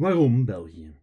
Waarom België?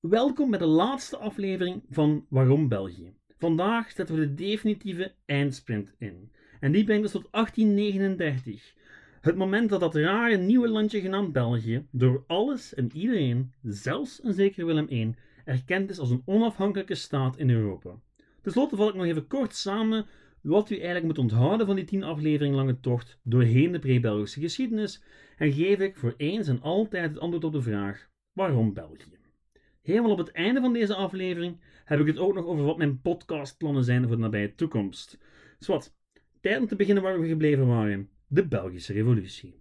Welkom bij de laatste aflevering van Waarom België. Vandaag zetten we de definitieve eindsprint in. En die brengt ons tot 1839. Het moment dat dat rare nieuwe landje genaamd België door alles en iedereen, zelfs een zeker Willem I, erkend is als een onafhankelijke staat in Europa. Ten slotte val ik nog even kort samen wat u eigenlijk moet onthouden van die 10 aflevering lange tocht doorheen de pre-Belgische geschiedenis en geef ik voor eens en altijd het antwoord op de vraag: waarom België? Helemaal op het einde van deze aflevering heb ik het ook nog over wat mijn podcastplannen zijn voor de nabije toekomst. Dus wat, tijd om te beginnen waar we gebleven waren: de Belgische Revolutie.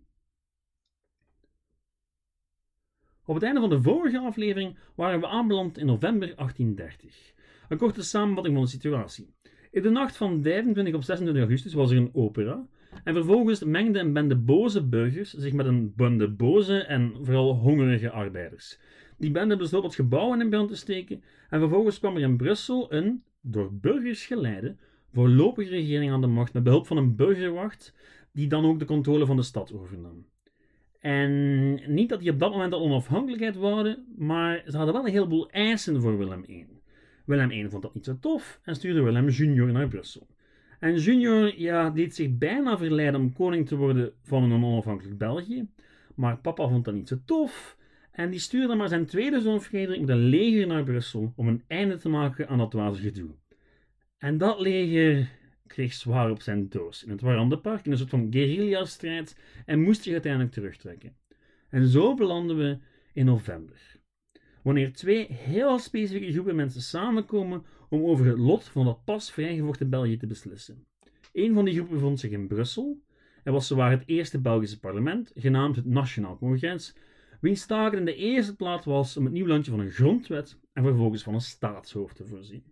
Op het einde van de vorige aflevering waren we aanbeland in november 1830. Een korte samenvatting van de situatie. In de nacht van 25 op 26 augustus was er een opera. En vervolgens mengde een bende boze burgers zich met een bende boze en vooral hongerige arbeiders. Die bende besloot het gebouw in brand te steken en vervolgens kwam er in Brussel een, door burgers geleide, voorlopige regering aan de macht met behulp van een burgerwacht die dan ook de controle van de stad overnam. En niet dat die op dat moment al onafhankelijkheid waren, maar ze hadden wel een heleboel eisen voor Willem I. Willem I vond dat niet zo tof en stuurde Willem junior naar Brussel. En junior ja, deed zich bijna verleiden om koning te worden van een onafhankelijk België, maar papa vond dat niet zo tof en die stuurde maar zijn tweede zoon Frederik met een leger naar Brussel om een einde te maken aan dat dwaze gedoe. En dat leger kreeg zwaar op zijn doos in het Warandenpark in een soort van guerrilla-strijd en moest zich uiteindelijk terugtrekken. En zo belanden we in november. Wanneer twee heel specifieke groepen mensen samenkomen om over het lot van dat pas vrijgevochten België te beslissen. Een van die groepen bevond zich in Brussel en was zowaar het eerste Belgische parlement, genaamd het Nationaal Congres, wiens taak in de eerste plaats was om het nieuw landje van een grondwet en vervolgens van een staatshoofd te voorzien.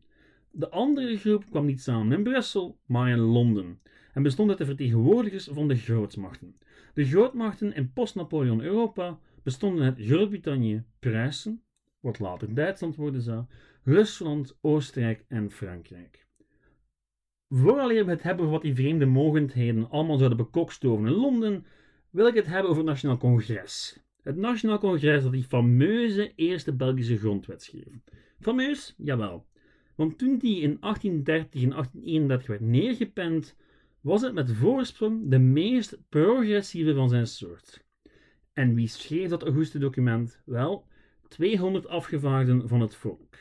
De andere groep kwam niet samen in Brussel, maar in Londen en bestond uit de vertegenwoordigers van de grootmachten. De grootmachten in post-Napoleon Europa bestonden uit Groot-Brittannië, Pruisen, wat later Duitsland worden zou, Rusland, Oostenrijk en Frankrijk. Vooraleer we het hebben over wat die vreemde mogendheden allemaal zouden bekokstoven in Londen, wil ik het hebben over het Nationaal Congres. Het Nationaal Congres dat die fameuze eerste Belgische grondwet schreef. Fameus? Jawel. Want toen die in 1830 en 1831 werd neergepend, was het met voorsprong de meest progressieve van zijn soort. En wie schreef dat auguste document? Wel, 200 afgevaardigden van het volk.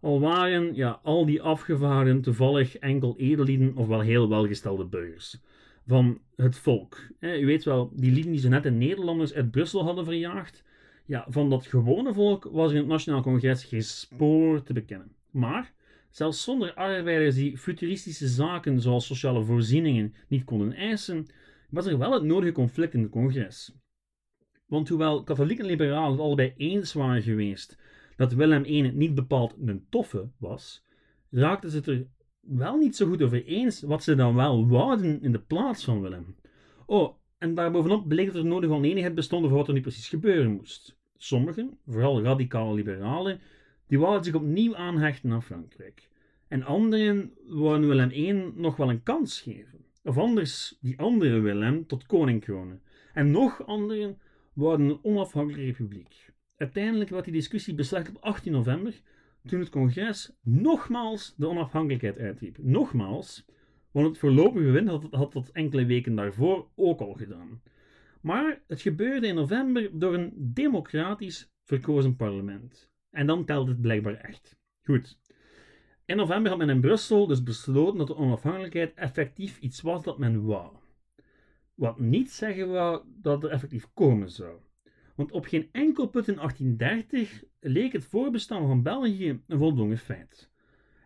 Al waren ja, al die afgevaardigden toevallig enkel edellieden of wel heel welgestelde burgers van het volk. u weet wel, die lieden die zo net de Nederlanders uit Brussel hadden verjaagd. Ja, van dat gewone volk was in het Nationaal Congres geen spoor te bekennen. Maar zelfs zonder arbeiders die futuristische zaken zoals sociale voorzieningen niet konden eisen, was er wel het nodige conflict in het congres. Want hoewel katholiek en liberaal het allebei eens waren geweest dat Willem I niet bepaald een toffe was, raakten ze het er wel niet zo goed over eens wat ze dan wel wouden in de plaats van Willem. Oh, en daarbovenop bleek dat er nodig oneenigheid bestond over wat er nu precies gebeuren moest. Sommigen, vooral radicale liberalen, die wouden zich opnieuw aanhechten aan Frankrijk. En anderen wouden Willem I nog wel een kans geven. Of anders die andere Willem tot koning kronen. En nog anderen wouden een onafhankelijke republiek. Uiteindelijk werd die discussie beslecht op 18 november toen het congres nogmaals de onafhankelijkheid uitriep. Nogmaals, want het voorlopige wind had, had dat enkele weken daarvoor ook al gedaan. Maar het gebeurde in november door een democratisch verkozen parlement. En dan telt het blijkbaar echt. Goed. In november had men in Brussel dus besloten dat de onafhankelijkheid effectief iets was dat men wou. Wat niet zeggen wou dat er effectief komen zou. Want op geen enkel punt in 1830 leek het voorbestaan van België een voldongen feit.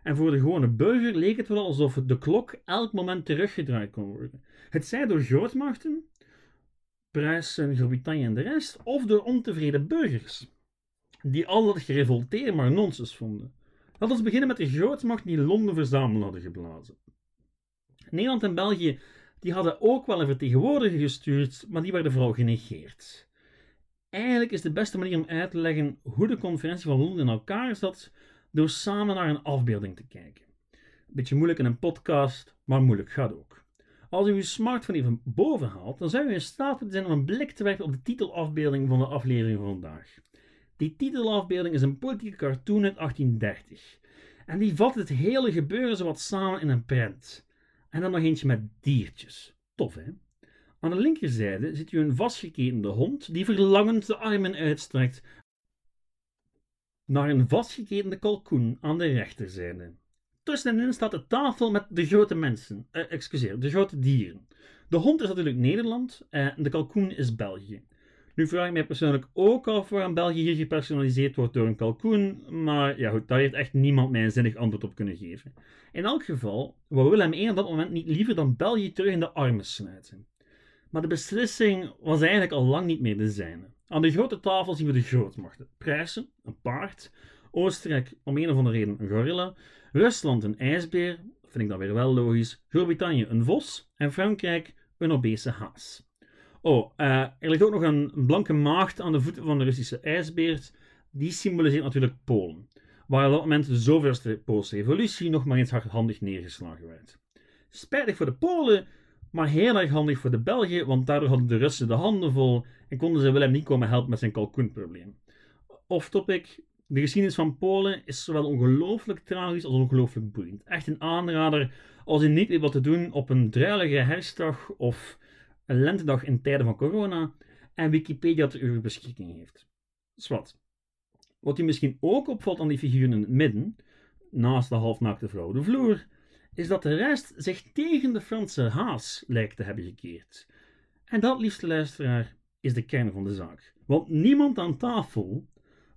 En voor de gewone burger leek het wel alsof de klok elk moment teruggedraaid kon worden. Het zij door grootmachten, Pruisen, Groot-Brittannië en de rest, of door ontevreden burgers, die al dat gerevolteerd maar nonsens vonden. Laten we beginnen met de grootmacht die Londen verzamelen hadden geblazen. Nederland en België die hadden ook wel een vertegenwoordiger gestuurd, maar die werden vooral genegeerd. eigenlijk is de beste manier om uit te leggen hoe de conferentie van Londen in elkaar zat, door samen naar een afbeelding te kijken. Beetje moeilijk in een podcast, maar moeilijk gaat ook. Als u uw smartphone even boven haalt, dan zou u in staat moeten zijn om een blik te werpen op de titelafbeelding van de aflevering van vandaag. Die titelafbeelding is een politieke cartoon uit 1830. En die vat het hele gebeuren zowat samen in een prent. En dan nog eentje met diertjes. Tof, hè? Aan de linkerzijde ziet u een vastgeketende hond die verlangend de armen uitstrekt naar een vastgeketende kalkoen aan de rechterzijde. Tussenin staat de tafel met de grote mensen, eh, excuseer, de grote dieren. De hond is natuurlijk Nederland en de kalkoen is België. Nu vraag ik mij persoonlijk ook af waarom België hier gepersonaliseerd wordt door een kalkoen, maar ja goed, daar heeft echt niemand mij een zinnig antwoord op kunnen geven. In elk geval wou Willem I op dat moment niet liever dan België terug in de armen sluiten. Maar de beslissing was eigenlijk al lang niet meer de zijne. Aan de grote tafel zien we de grootmachten. Pruisen, een paard. Oostenrijk, om een of andere reden, een gorilla. Rusland, een ijsbeer. Vind ik dan weer wel logisch. Groot-Brittannië, een vos. En Frankrijk, een obese haas. Oh, uh, er ligt ook nog een blanke maagd aan de voeten van de Russische ijsbeer. Die symboliseert natuurlijk Polen. Waar op dat moment de zoveelste Poolse revolutie nog maar eens hardhandig neergeslagen werd. Spijtig voor de Polen, maar heel erg handig voor de Belgen, want daardoor hadden de Russen de handen vol en konden ze Willem niet komen helpen met zijn kalkoenprobleem. Off topic, de geschiedenis van Polen is zowel ongelooflijk tragisch als ongelooflijk boeiend. Echt een aanrader als u niet weet wat te doen op een druilige herfstdag of een lentedag in tijden van corona en Wikipedia ter uw beschikking heeft. Zwat. Wat u misschien ook opvalt aan die figuren in het midden, naast de halfnaakte vrouw de vloer, is dat de rest zich tegen de Franse haas lijkt te hebben gekeerd. En dat, liefste luisteraar, is de kern van de zaak. Want niemand aan tafel,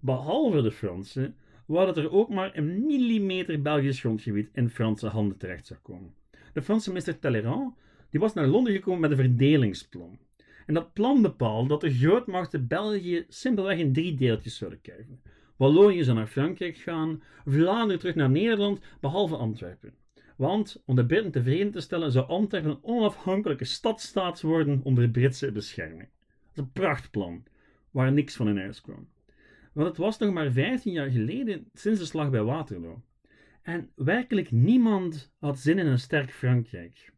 behalve de Fransen, wou dat er ook maar een millimeter Belgisch grondgebied in Franse handen terecht zou komen. De Franse minister Talleyrand die was naar Londen gekomen met een verdelingsplan. En dat plan bepaalde dat de grootmachten België simpelweg in drie deeltjes zouden krijgen. Wallonië zou naar Frankrijk gaan, Vlaanderen terug naar Nederland, behalve Antwerpen. Want om de Britten tevreden te stellen, zou Antwerpen een onafhankelijke stadstaat worden onder Britse bescherming. Dat is een prachtplan, waar niks van in huis kwam. Want het was nog maar 15 jaar geleden sinds de slag bij Waterloo. En werkelijk niemand had zin in een sterk Frankrijk.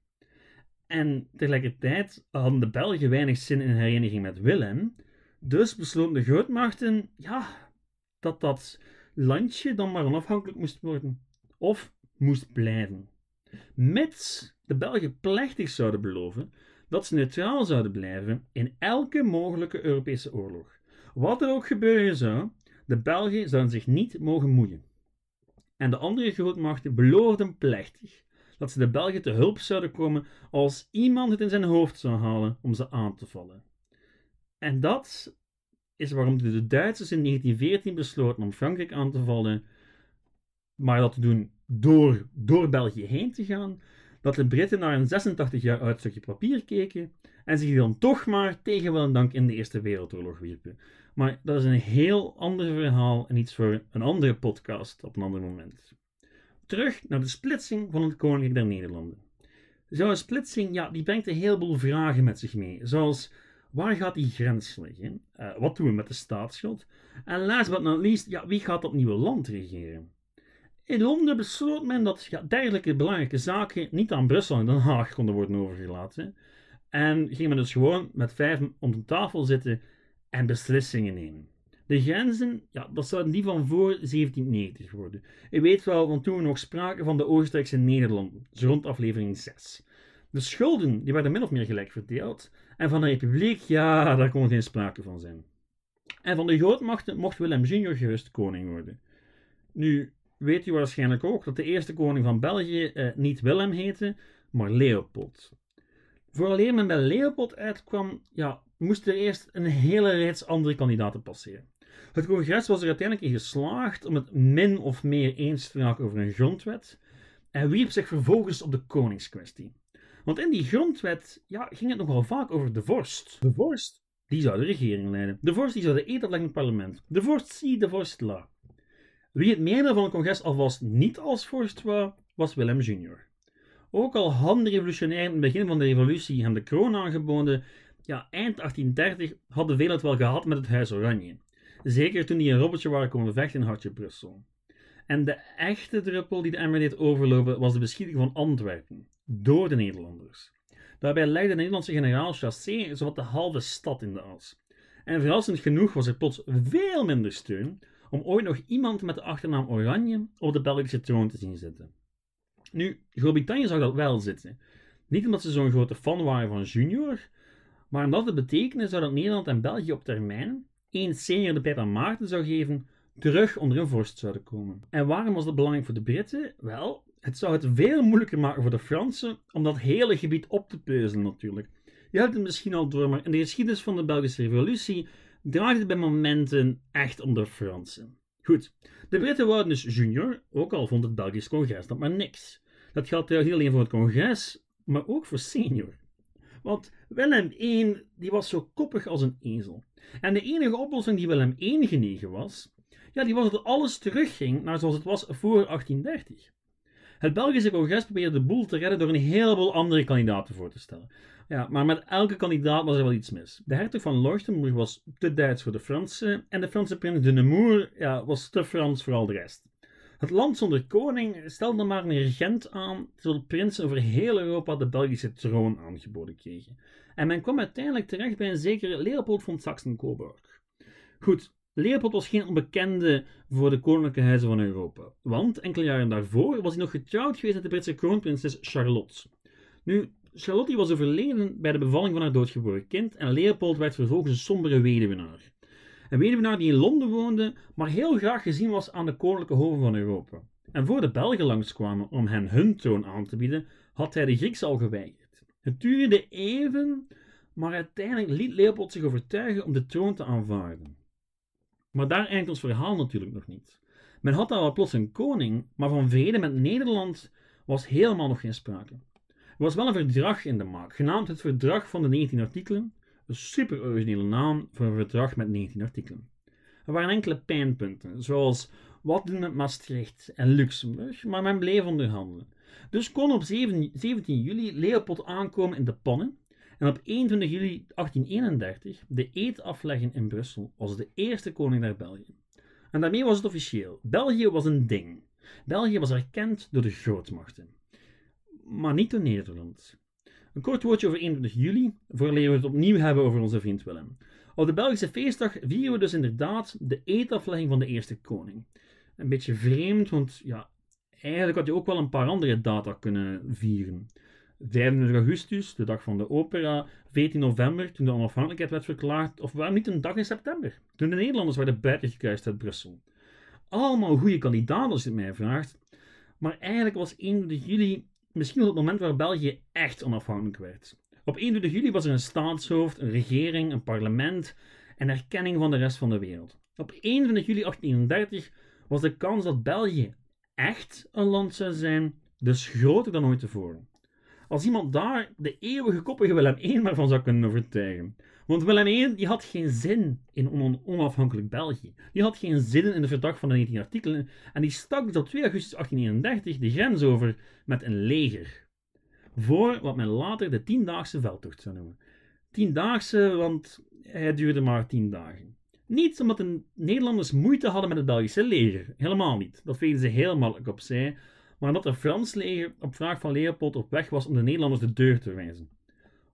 En tegelijkertijd hadden de Belgen weinig zin in hereniging met Willem. Dus besloten de grootmachten ja, dat dat landje dan maar onafhankelijk moest worden. Of moest blijven. Mits de Belgen plechtig zouden beloven dat ze neutraal zouden blijven in elke mogelijke Europese oorlog. Wat er ook gebeuren zou, de Belgen zouden zich niet mogen moeien. En de andere grootmachten beloofden plechtig dat ze de Belgen te hulp zouden komen als iemand het in zijn hoofd zou halen om ze aan te vallen. En dat is waarom de Duitsers in 1914 besloten om Frankrijk aan te vallen, maar dat te doen door, door België heen te gaan, dat de Britten naar een 86 jaar oud papier keken en zich dan toch maar tegen wel en dank in de Eerste Wereldoorlog wierpen. Maar dat is een heel ander verhaal en iets voor een andere podcast op een ander moment. Terug naar de splitsing van het Koninkrijk der Nederlanden. Zo'n splitsing, ja, die brengt een heleboel vragen met zich mee. Zoals, waar gaat die grens liggen? Uh, wat doen we met de staatsschuld? En last but not least, ja, wie gaat dat nieuwe land regeren? In Londen besloot men dat ja, dergelijke belangrijke zaken niet aan Brussel en Den Haag konden worden overgelaten. En ging men dus gewoon met vijf om de tafel zitten en beslissingen nemen. De grenzen, ja, dat zouden die van voor 1790 worden. Je weet wel, want toen we nog spraken van de Oostenrijkse Nederlanden, dus rond aflevering 6. De schulden die werden min of meer gelijk verdeeld. En van de republiek, ja, daar kon geen sprake van zijn. En van de grootmachten mocht Willem junior gerust koning worden. Nu, weet u waarschijnlijk ook dat de eerste koning van België eh, niet Willem heette, maar Leopold. Vooraleer men bij Leopold uitkwam, ja, moest er eerst een hele reeks andere kandidaten passeren. Het congres was er uiteindelijk in geslaagd om het min of meer eens te raken over een grondwet en wierp zich vervolgens op de koningskwestie. Want in die grondwet ja, ging het nogal vaak over de vorst. De vorst? Die zou de regering leiden. De vorst die zou de eet afleggen in het parlement. De vorst zie, de vorst la. Wie het meerdere van het congres alvast niet als vorst wou, was Willem junior. Ook al hadden de revolutionairen in het begin van de revolutie hem de kroon aangeboden, ja, eind 1830 hadden veel het wel gehad met het Huis Oranje. Zeker toen die een robotje waren komen vechten in Hartje Brussel. En de echte druppel die de emmer deed overlopen was de beschieting van Antwerpen door de Nederlanders. Daarbij legde de Nederlandse generaal Chassé zowat de halve stad in de as. En verrassend genoeg was er plots veel minder steun om ooit nog iemand met de achternaam Oranje op de Belgische troon te zien zitten. Nu, Groot-Brittannië zag dat wel zitten. Niet omdat ze zo'n grote fan waren van Junior, maar omdat het betekende zou dat Nederland en België op termijn, één senior de pijp aan Maarten zou geven, terug onder een vorst zouden komen. En waarom was dat belangrijk voor de Britten? Wel, het zou het veel moeilijker maken voor de Fransen om dat hele gebied op te peuzelen natuurlijk. Je hebt het misschien al door, maar in de geschiedenis van de Belgische revolutie draaide het bij momenten echt om de Fransen. Goed, de Britten wouden dus junior, ook al vond het Belgisch congres dat maar niks. Dat geldt trouwens niet alleen voor het congres, maar ook voor senior. Want Willem I die was zo koppig als een ezel. En de enige oplossing die Willem I genegen was, ja, die was dat alles terugging naar zoals het was voor 1830. Het Belgische congres probeerde de boel te redden door een heleboel andere kandidaten voor te stellen. Ja, maar met elke kandidaat was er wel iets mis. De hertog van Leuchtenburg was te Duits voor de Fransen en de Franse prins de Nemours ja, was te Frans voor al de rest. Het land zonder koning stelde maar een regent aan, terwijl prinsen over heel Europa de Belgische troon aangeboden kregen. En men kwam uiteindelijk terecht bij een zekere Leopold von Sachsen-Coburg. Goed, Leopold was geen onbekende voor de koninklijke huizen van Europa, want enkele jaren daarvoor was hij nog getrouwd geweest met de Britse kroonprinses Charlotte. Nu, Charlotte was overleden bij de bevalling van haar doodgeboren kind en Leopold werd vervolgens een sombere weduwenaar. Een weduwenaar die in Londen woonde, maar heel graag gezien was aan de koninklijke hoven van Europa. En voor de Belgen langskwamen om hen hun troon aan te bieden, had hij de Griekse al geweigerd. Het duurde even, maar uiteindelijk liet Leopold zich overtuigen om de troon te aanvaarden. Maar daar eindigt ons verhaal natuurlijk nog niet. Men had al wel plots een koning, maar van vrede met Nederland was helemaal nog geen sprake. Er was wel een verdrag in de maak, genaamd het Verdrag van de 19 artikelen, een super originele naam voor een verdrag met 19 artikelen. Er waren enkele pijnpunten, zoals wat doen met Maastricht en Luxemburg, maar men bleef onderhandelen. Dus kon op 17 juli Leopold aankomen in de pannen en op 21 juli 1831 de eed afleggen in Brussel als de eerste koning naar België. En daarmee was het officieel. België was een ding. België was erkend door de grootmachten. Maar niet door Nederland. Een kort woordje over 21 juli, voor we het opnieuw hebben over onze vriend Willem. Op de Belgische feestdag vieren we dus inderdaad de eetaflegging van de eerste koning. Een beetje vreemd, want ja, eigenlijk had je ook wel een paar andere data kunnen vieren. 25 augustus, de dag van de opera, 14 november, toen de onafhankelijkheid werd verklaard, of waarom niet een dag in september, toen de Nederlanders werden buitengekuist uit Brussel. Allemaal goede kandidaten als je het mij vraagt, maar eigenlijk was 21 juli misschien wel het moment waar België echt onafhankelijk werd. Op 21 juli was er een staatshoofd, een regering, een parlement en erkenning van de rest van de wereld. Op 21 juli 1831 was de kans dat België echt een land zou zijn dus groter dan ooit tevoren. Als iemand daar de eeuwige koppige Willem I maar van zou kunnen overtuigen. Want Willem I die had geen zin in on onafhankelijk België. Die had geen zin in de verdrag van de 19 artikelen. En die stak tot 2 augustus 1831 de grens over met een leger. Voor wat men later de tiendaagse veldtocht zou noemen. Tiendaagse, want hij duurde maar tien dagen. Niet omdat de Nederlanders moeite hadden met het Belgische leger. Helemaal niet. Dat vegen ze heel makkelijk opzij maar dat de Frans leger op vraag van Leopold op weg was om de Nederlanders de deur te wijzen.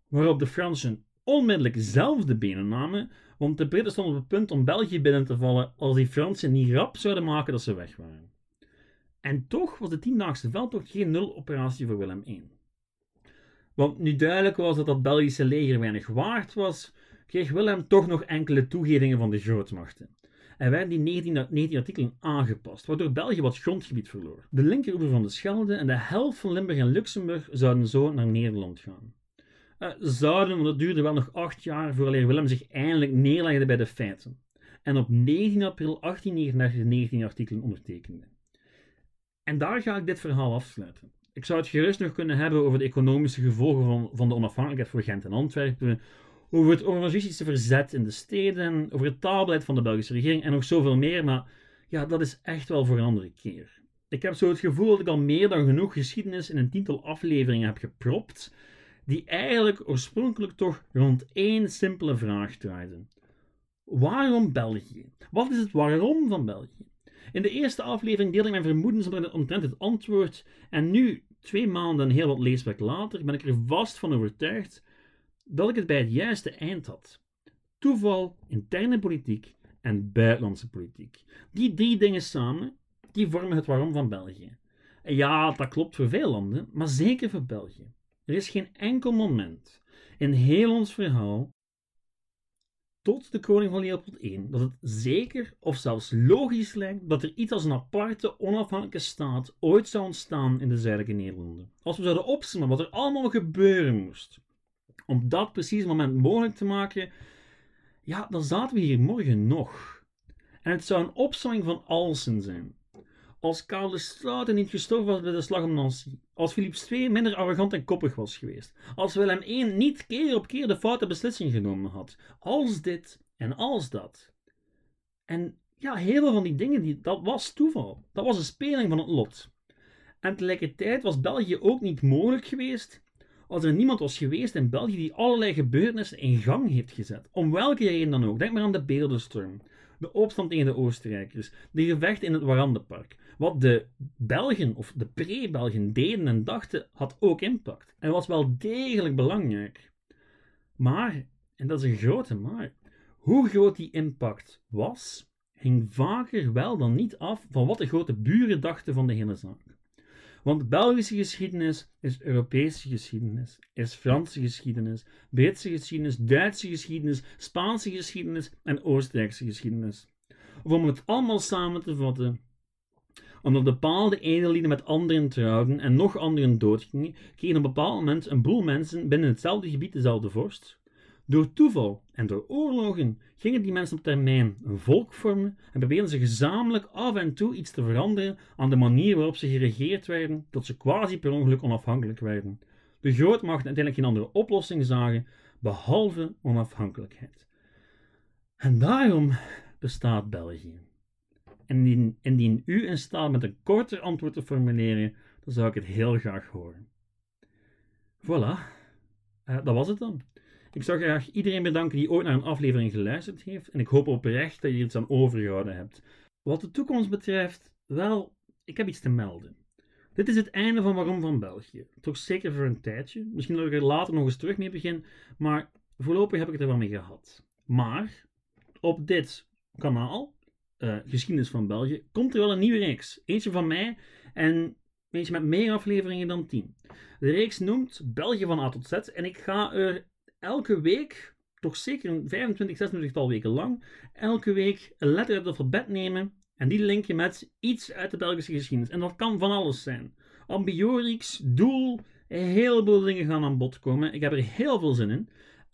Waarop de Fransen onmiddellijk zelf de benen namen, want de Britten stonden op het punt om België binnen te vallen als die Fransen niet rap zouden maken dat ze weg waren. En toch was de tiendaagse veldtocht geen nul-operatie voor Willem I. Want nu duidelijk was dat dat Belgische leger weinig waard was, kreeg Willem toch nog enkele toegevingen van de grootmachten en werden die 19, 19 artikelen aangepast, waardoor België wat grondgebied verloor. De linkeroever van de Schelde en de helft van Limburg en Luxemburg zouden zo naar Nederland gaan. Uh, zouden, want het duurde wel nog acht jaar voordat Willem zich eindelijk neerlegde bij de feiten. En op 19 april 1839 de 19 artikelen ondertekende. En daar ga ik dit verhaal afsluiten. Ik zou het gerust nog kunnen hebben over de economische gevolgen van, van de onafhankelijkheid voor Gent en Antwerpen, over het organistische verzet in de steden, over het taalbeleid van de Belgische regering en nog zoveel meer, maar ja, dat is echt wel voor een andere keer. Ik heb zo het gevoel dat ik al meer dan genoeg geschiedenis in een tiental afleveringen heb gepropt. die eigenlijk oorspronkelijk toch rond één simpele vraag draaiden. Waarom België? Wat is het waarom van België? In de eerste aflevering deelde ik mijn vermoedens omtrent het antwoord en nu, twee maanden en heel wat leeswerk later, ben ik er vast van overtuigd dat ik het bij het juiste eind had. Toeval, interne politiek en buitenlandse politiek. Die drie dingen samen, die vormen het waarom van België. En ja, dat klopt voor veel landen, maar zeker voor België. Er is geen enkel moment in heel ons verhaal tot de koning van Leopold I dat het zeker of zelfs logisch lijkt dat er iets als een aparte onafhankelijke staat ooit zou ontstaan in de zuidelijke Nederlanden. Als we zouden opzommen wat er allemaal gebeuren moest om dat precies moment mogelijk te maken, ja, dan zaten we hier morgen nog. En het zou een opsomming van alsen zijn. Als Karel de Straten niet gestorven was bij de slag om Nancy. Als Philips II minder arrogant en koppig was geweest. Als Willem I niet keer op keer de foute beslissing genomen had. Als dit en als dat. En ja, heel veel van die dingen, die, dat was toeval. Dat was een speling van het lot. En tegelijkertijd was België ook niet mogelijk geweest als er niemand was geweest in België die allerlei gebeurtenissen in gang heeft gezet. Om welke reden dan ook. Denk maar aan de Beeldenstorm, de opstand tegen de Oostenrijkers, de gevechten in het Warandenpark. Wat de Belgen of de pre-Belgen deden en dachten, had ook impact. En was wel degelijk belangrijk. Maar, en dat is een grote maar, hoe groot die impact was, hing vaker wel dan niet af van wat de grote buren dachten van de hele zaak. Want Belgische geschiedenis is Europese geschiedenis, is Franse geschiedenis, Britse geschiedenis, Duitse geschiedenis, Spaanse geschiedenis en Oostenrijkse geschiedenis. Of om het allemaal samen te vatten, omdat bepaalde edelieden met anderen trouwden en nog anderen doodgingen, kregen op een bepaald moment een boel mensen binnen hetzelfde gebied dezelfde vorst. Door toeval en door oorlogen gingen die mensen op termijn een volk vormen en probeerden ze gezamenlijk af en toe iets te veranderen aan de manier waarop ze geregeerd werden, tot ze quasi per ongeluk onafhankelijk werden. De grootmachten uiteindelijk geen andere oplossing zagen, behalve onafhankelijkheid. En daarom bestaat België. En indien, indien u in staat met een korter antwoord te formuleren, dan zou ik het heel graag horen. Voilà, uh, dat was het dan. Ik zou graag iedereen bedanken die ooit naar een aflevering geluisterd heeft. En ik hoop oprecht dat je iets aan overgehouden hebt. Wat de toekomst betreft, wel, ik heb iets te melden. Dit is het einde van Waarom van België. Toch zeker voor een tijdje. Misschien dat ik er later nog eens terug mee begin. Maar voorlopig heb ik het er wel mee gehad. Maar op dit kanaal, uh, Geschiedenis van België, komt er wel een nieuwe reeks. Eentje van mij en eentje met meer afleveringen dan 10. De reeks noemt België van A tot Z. En ik ga er elke week, toch zeker een 25, 26 tal weken lang, elke week een letter uit het alfabet nemen en die link je met iets uit de Belgische geschiedenis. En dat kan van alles zijn. Ambiorix, doel, een heleboel dingen gaan aan bod komen. Ik heb er heel veel zin in.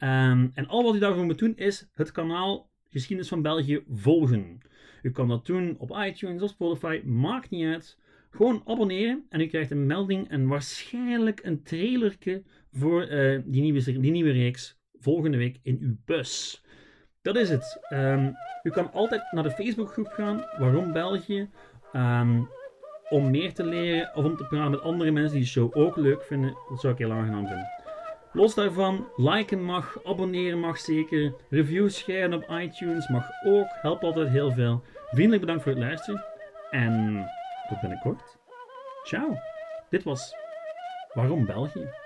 Um, en al wat u daarvoor moet doen is het kanaal Geschiedenis van België volgen. U kan dat doen op iTunes of Spotify, maakt niet uit. Gewoon abonneren en u krijgt een melding en waarschijnlijk een trailerke voor uh, die, nieuwe, die nieuwe reeks volgende week in uw bus. Dat is het. Um, u kan altijd naar de Facebookgroep gaan, Waarom België, um, om meer te leren of om te praten met andere mensen die de show ook leuk vinden. Dat zou ik heel aangenaam vinden. Los daarvan, liken mag, abonneren mag zeker, reviews schrijven op iTunes mag ook, helpt altijd heel veel. Vriendelijk bedankt voor het luisteren en tot binnenkort. Ciao. Dit was Waarom België?